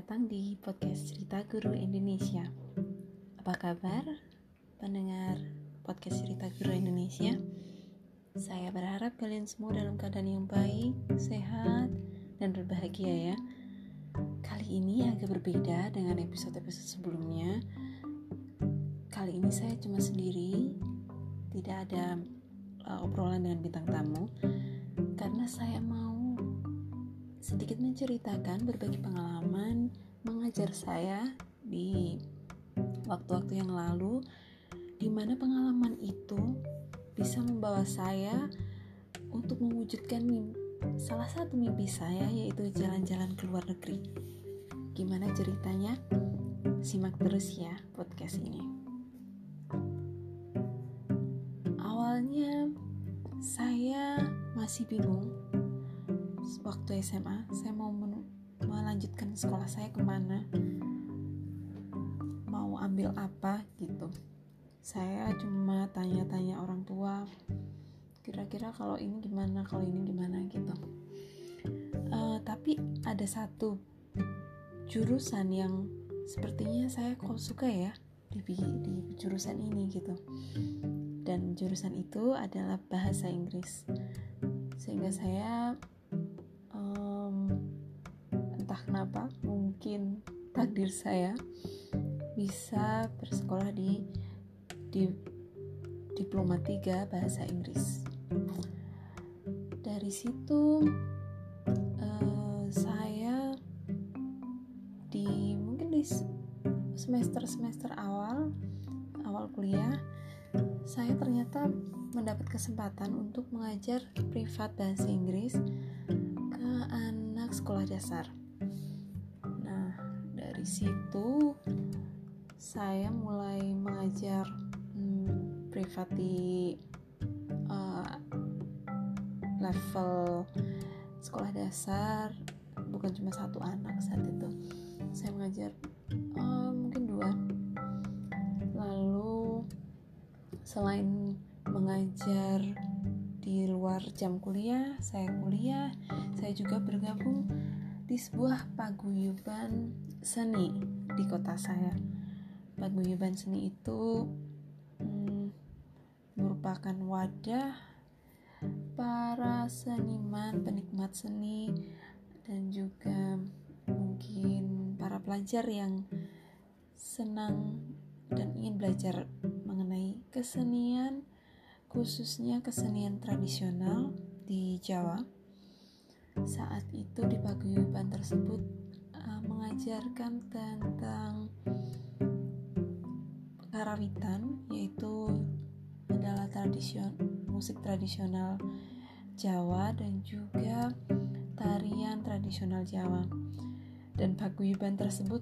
datang di podcast Cerita Guru Indonesia. Apa kabar pendengar podcast Cerita Guru Indonesia? Saya berharap kalian semua dalam keadaan yang baik, sehat, dan berbahagia ya. Kali ini agak berbeda dengan episode-episode sebelumnya. Kali ini saya cuma sendiri, tidak ada uh, obrolan dengan bintang tamu, karena saya mau sedikit menceritakan berbagi pengalaman mengajar saya di waktu-waktu yang lalu di mana pengalaman itu bisa membawa saya untuk mewujudkan mimpi, salah satu mimpi saya yaitu jalan-jalan ke luar negeri. Gimana ceritanya? Simak terus ya podcast ini. Awalnya saya masih bingung waktu SMA saya mau melanjutkan sekolah saya ke mana? Mau ambil apa gitu. Saya cuma tanya-tanya orang tua kira-kira kalau ini gimana kalau ini gimana? gitu. Uh, tapi ada satu jurusan yang sepertinya saya kok suka ya di, di jurusan ini gitu. Dan jurusan itu adalah bahasa Inggris. Sehingga saya entah kenapa mungkin takdir saya bisa bersekolah di di diploma 3 bahasa Inggris. Dari situ uh, saya di mungkin di semester semester awal awal kuliah saya ternyata mendapat kesempatan untuk mengajar privat bahasa Inggris ke anak sekolah dasar dari situ saya mulai mengajar hmm, privat di uh, level sekolah dasar bukan cuma satu anak saat itu. Saya mengajar uh, mungkin dua. Lalu selain mengajar di luar jam kuliah saya kuliah saya juga bergabung di sebuah paguyuban seni di kota saya. Paguyuban seni itu hmm, merupakan wadah para seniman, penikmat seni, dan juga mungkin para pelajar yang senang dan ingin belajar mengenai kesenian, khususnya kesenian tradisional di Jawa. Saat itu di paguyuban tersebut mengajarkan tentang karawitan yaitu adalah tradision musik tradisional Jawa dan juga tarian tradisional Jawa. Dan paguyuban tersebut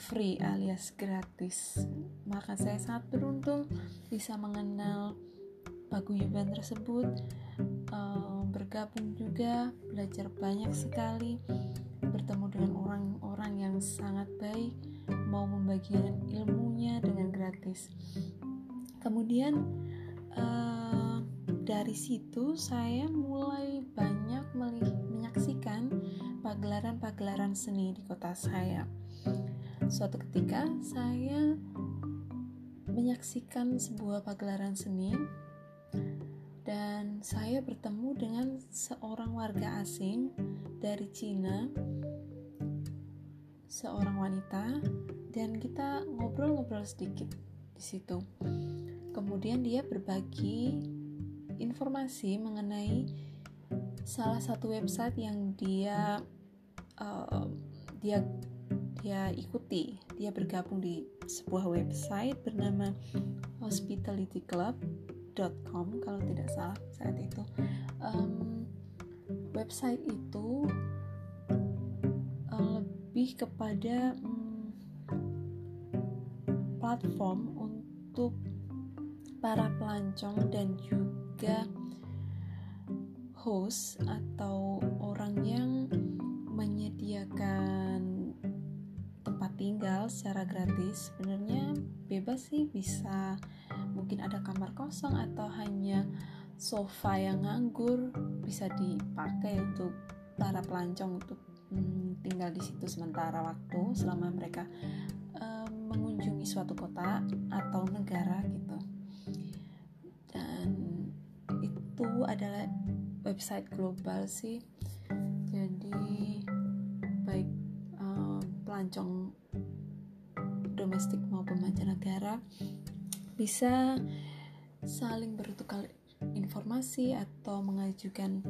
free alias gratis. Maka saya sangat beruntung bisa mengenal paguyuban tersebut eh, bergabung juga belajar banyak sekali bertemu dengan orang-orang yang sangat baik, mau membagikan ilmunya dengan gratis. Kemudian uh, dari situ saya mulai banyak menyaksikan pagelaran-pagelaran seni di kota saya. Suatu ketika saya menyaksikan sebuah pagelaran seni dan saya bertemu dengan seorang warga asing dari Cina seorang wanita dan kita ngobrol-ngobrol sedikit di situ. Kemudian dia berbagi informasi mengenai salah satu website yang dia uh, dia dia ikuti. Dia bergabung di sebuah website bernama hospitalityclub.com kalau tidak salah saat itu. Um, website itu lebih kepada hmm, platform untuk para pelancong dan juga host atau orang yang menyediakan tempat tinggal secara gratis sebenarnya bebas sih bisa mungkin ada kamar kosong atau hanya sofa yang nganggur bisa dipakai untuk para pelancong untuk hmm, tinggal di situ sementara waktu selama mereka um, mengunjungi suatu kota atau negara gitu. Dan itu adalah website global sih. Jadi baik um, pelancong domestik maupun mancanegara bisa saling bertukar informasi atau mengajukan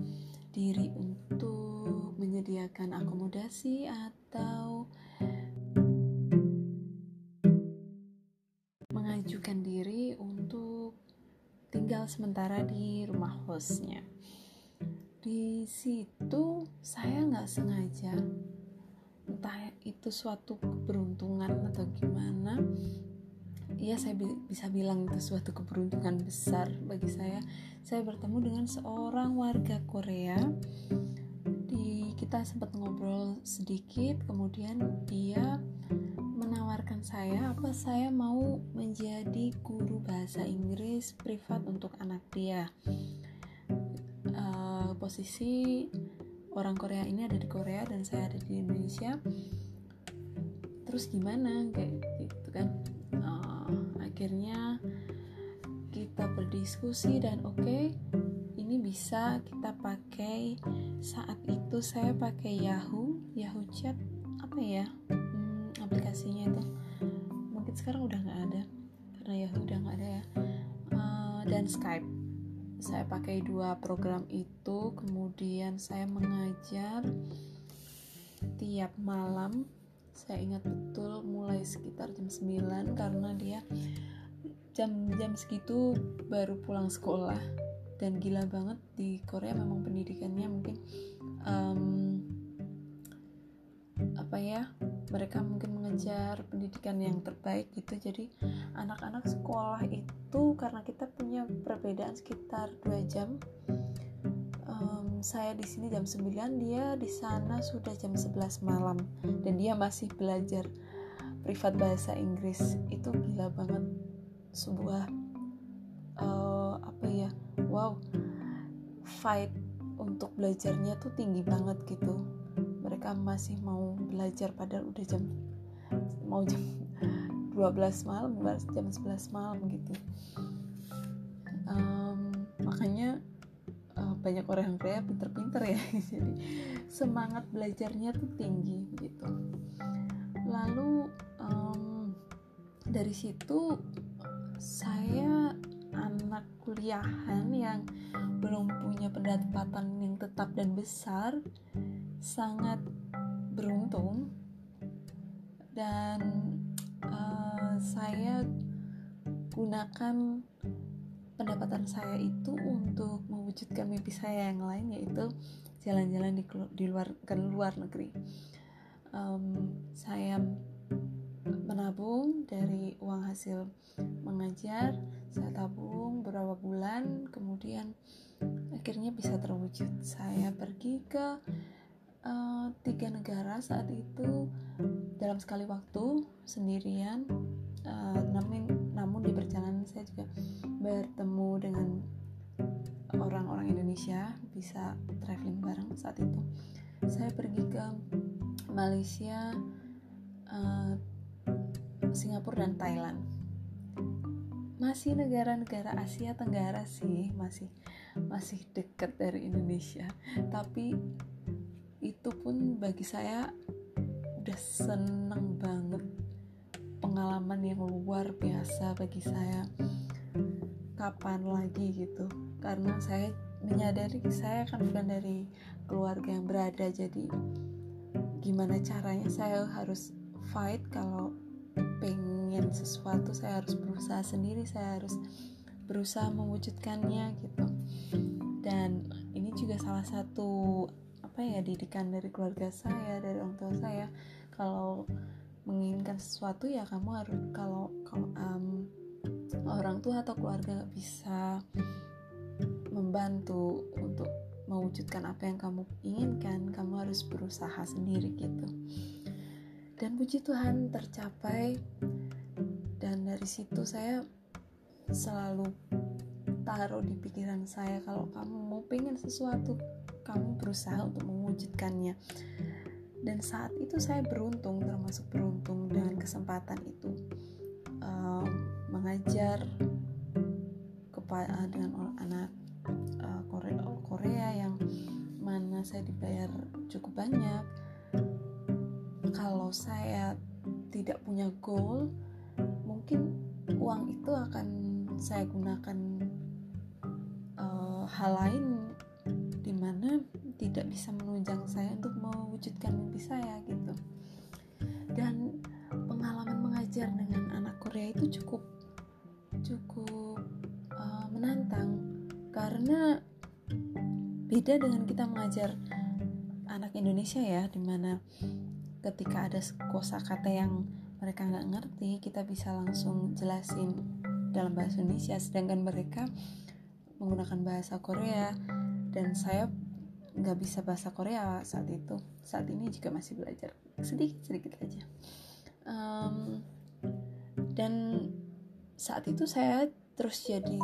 diri untuk menyediakan akomodasi atau mengajukan diri untuk tinggal sementara di rumah hostnya. Di situ saya nggak sengaja, entah itu suatu keberuntungan atau gimana, ya saya bi bisa bilang itu suatu keberuntungan besar bagi saya. Saya bertemu dengan seorang warga Korea. Di kita sempat ngobrol sedikit kemudian dia menawarkan saya apa saya mau menjadi guru bahasa Inggris privat untuk anak dia. Uh, posisi orang Korea ini ada di Korea dan saya ada di Indonesia. Terus gimana? Kayak gitu kan akhirnya kita berdiskusi dan oke okay, ini bisa kita pakai saat itu saya pakai Yahoo Yahoo Chat apa ya hmm, aplikasinya itu. Mungkin sekarang udah nggak ada karena Yahoo udah nggak ada ya. Uh, dan Skype. Saya pakai dua program itu kemudian saya mengajar tiap malam saya ingat betul mulai sekitar jam 9 karena dia jam-jam segitu baru pulang sekolah. Dan gila banget di Korea memang pendidikannya mungkin um, apa ya mereka mungkin mengejar pendidikan yang terbaik gitu. Jadi anak-anak sekolah itu karena kita punya perbedaan sekitar dua jam saya di sini jam 9 dia di sana sudah jam 11 malam. Dan dia masih belajar privat bahasa Inggris. Itu gila banget. Sebuah uh, apa ya wow fight untuk belajarnya tuh tinggi banget gitu. Mereka masih mau belajar padahal udah jam mau jam 12 malam jam 11 malam gitu. Um, makanya banyak orang yang Korea pinter-pinter ya. Jadi semangat belajarnya tuh tinggi gitu. Lalu um, dari situ saya anak kuliahan yang belum punya pendapatan yang tetap dan besar sangat beruntung. Dan uh, saya gunakan pendapatan saya itu untuk mewujudkan mimpi saya yang lain yaitu jalan-jalan di, di luar ke luar negeri. Um, saya menabung dari uang hasil mengajar, saya tabung beberapa bulan, kemudian akhirnya bisa terwujud. Saya pergi ke uh, tiga negara saat itu dalam sekali waktu sendirian, uh, namun namun di perjalanan saya juga bertemu dengan orang-orang Indonesia bisa traveling bareng saat itu. Saya pergi ke Malaysia uh, Singapura dan Thailand. Masih negara-negara Asia Tenggara sih masih masih dekat dari Indonesia. Tapi itu pun bagi saya udah seneng banget pengalaman yang luar biasa bagi saya. Kapan lagi gitu? Karena saya menyadari saya kan bukan dari keluarga yang berada jadi gimana caranya saya harus fight kalau pengen sesuatu saya harus berusaha sendiri saya harus berusaha mewujudkannya gitu. Dan ini juga salah satu apa ya didikan dari keluarga saya dari orang tua saya kalau menginginkan sesuatu ya kamu harus kalau kalau um, orang tua atau keluarga bisa membantu untuk mewujudkan apa yang kamu inginkan, kamu harus berusaha sendiri gitu. Dan puji Tuhan tercapai dan dari situ saya selalu taruh di pikiran saya kalau kamu mau pengen sesuatu, kamu berusaha untuk mewujudkannya. dan saat itu saya beruntung termasuk beruntung dengan kesempatan itu uh, mengajar kepada uh, dengan anak uh, Korea, Korea yang mana saya dibayar cukup banyak kalau saya tidak punya goal mungkin uang itu akan saya gunakan uh, hal lain tidak bisa menunjang saya untuk mewujudkan mimpi saya gitu. Dan pengalaman mengajar dengan anak Korea itu cukup cukup uh, menantang. Karena beda dengan kita mengajar anak Indonesia ya di mana ketika ada kosa kata yang mereka nggak ngerti kita bisa langsung jelasin dalam bahasa Indonesia. Sedangkan mereka menggunakan bahasa Korea. Dan saya nggak bisa bahasa Korea saat itu. Saat ini juga masih belajar. Sedikit sedikit aja. Um, dan saat itu saya terus jadi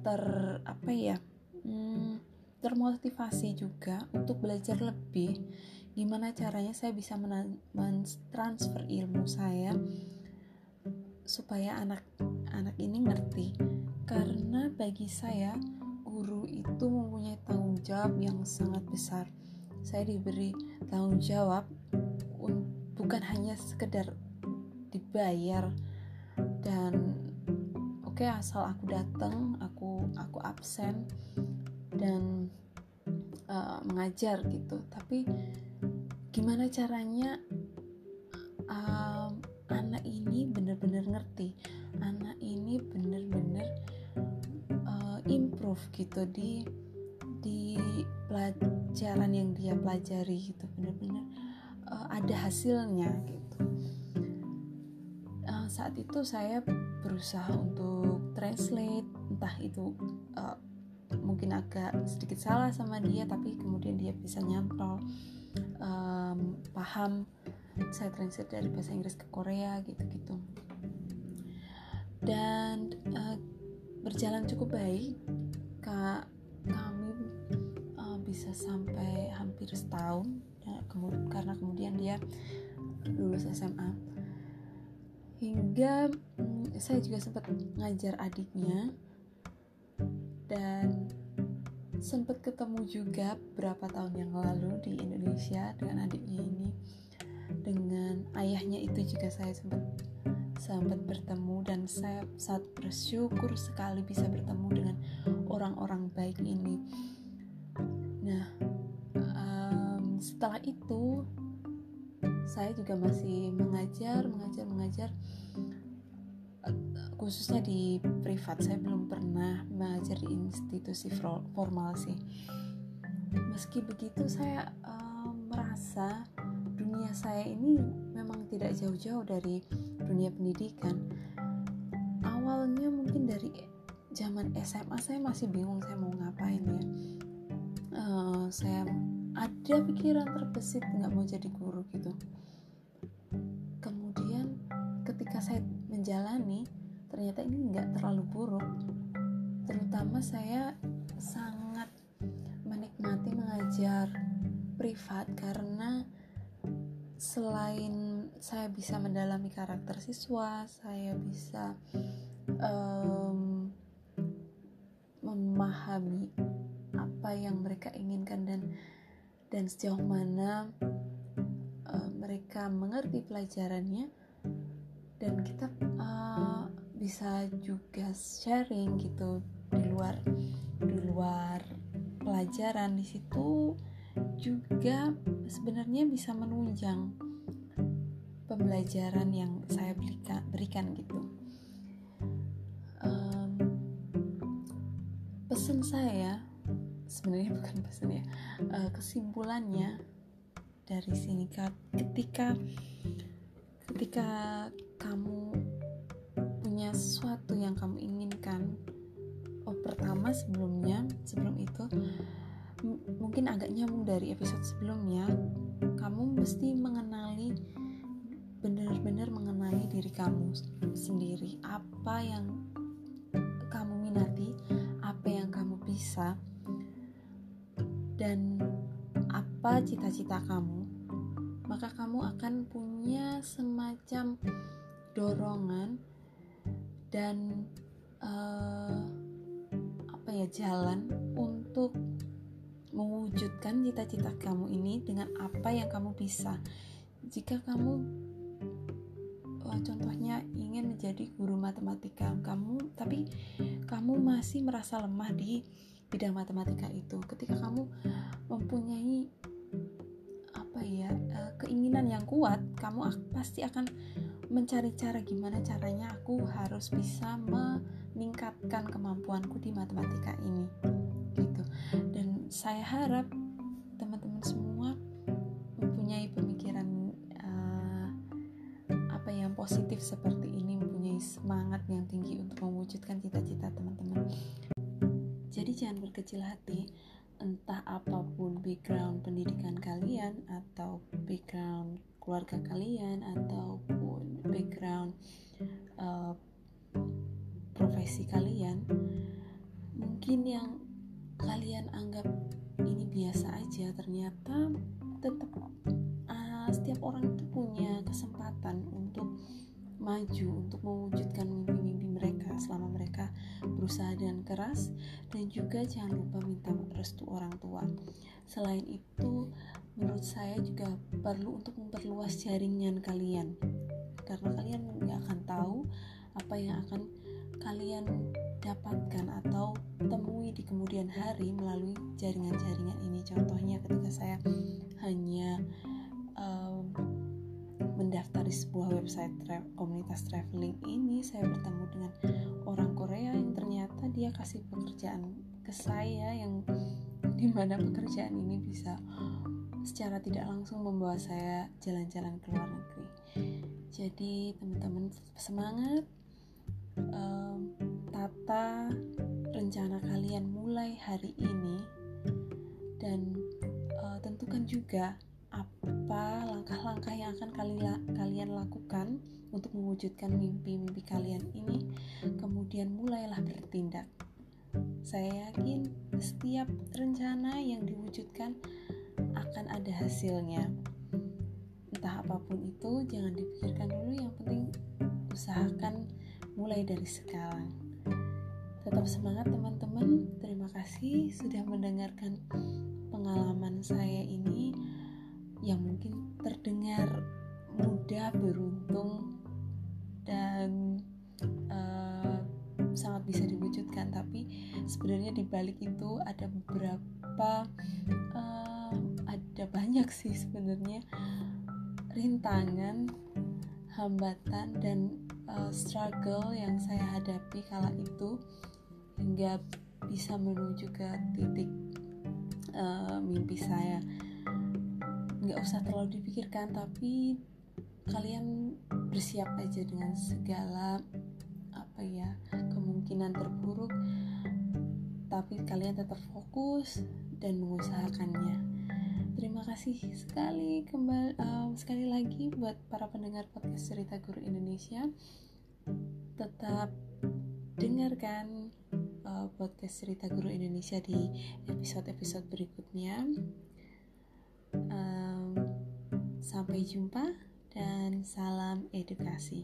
ter apa ya hmm, termotivasi juga untuk belajar lebih. Gimana caranya saya bisa mentransfer ilmu saya supaya anak anak ini ngerti. Karena bagi saya guru itu mempunyai tanggung jawab yang sangat besar. Saya diberi tanggung jawab bukan hanya sekedar dibayar dan oke okay, asal aku datang, aku aku absen dan uh, mengajar gitu. Tapi gimana caranya uh, anak ini benar-benar ngerti, anak ini benar-benar improve gitu di di pelajaran yang dia pelajari gitu benar-benar uh, ada hasilnya gitu. Uh, saat itu saya berusaha untuk translate entah itu uh, mungkin agak sedikit salah sama dia tapi kemudian dia bisa nyantol um, paham saya translate dari bahasa Inggris ke Korea gitu-gitu. Dan berjalan cukup baik. Kak kami uh, bisa sampai hampir setahun ya, kemudian karena kemudian dia lulus SMA hingga um, saya juga sempat ngajar adiknya dan sempat ketemu juga beberapa tahun yang lalu di Indonesia dengan adiknya ini. Dengan ayahnya itu juga saya sempat sempat bertemu dan saya saat bersyukur sekali bisa bertemu dengan orang-orang baik ini. Nah, um, setelah itu saya juga masih mengajar, mengajar, mengajar khususnya di privat. Saya belum pernah mengajar di institusi formal sih. Meski begitu, saya um, merasa dunia saya ini memang tidak jauh-jauh dari dunia pendidikan. Awalnya mungkin dari zaman SMA saya masih bingung saya mau ngapain ya. Uh, saya ada pikiran terbesit nggak mau jadi guru gitu. Kemudian ketika saya menjalani ternyata ini nggak terlalu buruk. Terutama saya sangat menikmati mengajar privat karena selain saya bisa mendalami karakter siswa, saya bisa um, memahami apa yang mereka inginkan dan dan sejauh mana uh, mereka mengerti pelajarannya. Dan kita uh, bisa juga sharing gitu di luar di luar pelajaran. Di situ juga sebenarnya bisa menunjang pembelajaran yang saya berikan, gitu. Um, pesan saya sebenarnya bukan pesan ya, uh, kesimpulannya dari sini ketika ketika kamu punya sesuatu yang kamu inginkan, oh pertama sebelumnya sebelum itu mungkin agak nyambung dari episode sebelumnya kamu mesti mengenali diri kamu sendiri apa yang kamu minati apa yang kamu bisa dan apa cita-cita kamu maka kamu akan punya semacam dorongan dan uh, apa ya jalan untuk mewujudkan cita-cita kamu ini dengan apa yang kamu bisa. Jika kamu contohnya ingin menjadi guru matematika, kamu tapi kamu masih merasa lemah di bidang matematika itu. Ketika kamu mempunyai apa ya uh, keinginan yang kuat, kamu pasti akan mencari cara gimana caranya aku harus bisa meningkatkan kemampuanku di matematika ini gitu dan saya harap positif seperti ini mempunyai semangat yang tinggi untuk mewujudkan cita-cita teman-teman. Jadi jangan berkecil hati entah apa pun background pendidikan kalian atau background keluarga kalian ataupun background uh, profesi kalian mungkin yang kalian anggap ini biasa aja ternyata tetap setiap orang itu punya kesempatan untuk maju untuk mewujudkan mimpi-mimpi mereka selama mereka berusaha dengan keras. Dan juga jangan lupa minta restu orang tua. Selain itu, menurut saya juga perlu untuk memperluas jaringan kalian. Karena kalian nggak akan tahu apa yang akan kalian dapatkan atau temui di kemudian hari melalui jaringan-jaringan ini. Contohnya ketika saya hanya um, mendaftar di sebuah website tra komunitas traveling ini saya bertemu dengan orang Korea yang ternyata dia kasih pekerjaan ke saya yang di mana pekerjaan ini bisa secara tidak langsung membawa saya jalan-jalan ke luar negeri. Jadi teman-teman semangat, um, tata rencana kalian mulai hari ini dan uh, tentukan juga apa langkah-langkah yang akan kalian lakukan untuk mewujudkan mimpi-mimpi kalian ini. Kemudian mulailah bertindak. Saya yakin setiap rencana yang diwujudkan akan ada hasilnya. Entah apa pun itu jangan dipikirkan dulu. Yang penting usahakan mulai dari sekarang. Tetap semangat teman-teman. Terima kasih sudah mendengarkan pengalaman saya ini yang mungkin terdengar mudah beruntung dan uh, sangat bisa diwujudkan tapi sebenarnya di balik itu ada beberapa uh, ada banyak sih sebenarnya rintangan, hambatan dan uh, struggle yang saya hadapi kala itu hingga bisa menuju ke titik uh, mimpi saya. Nggak usah terlalu dipikirkan, tapi kalian bersiap aja dengan segala apa ya kemungkinan terburuk, tapi kalian tetap fokus dan mengusahakannya. Terima kasih sekali kembali um, sekali lagi buat para pendengar podcast cerita guru Indonesia. Tetap dengarkan uh, podcast cerita guru Indonesia di episode-episode berikutnya. Sampai jumpa dan salam edukasi.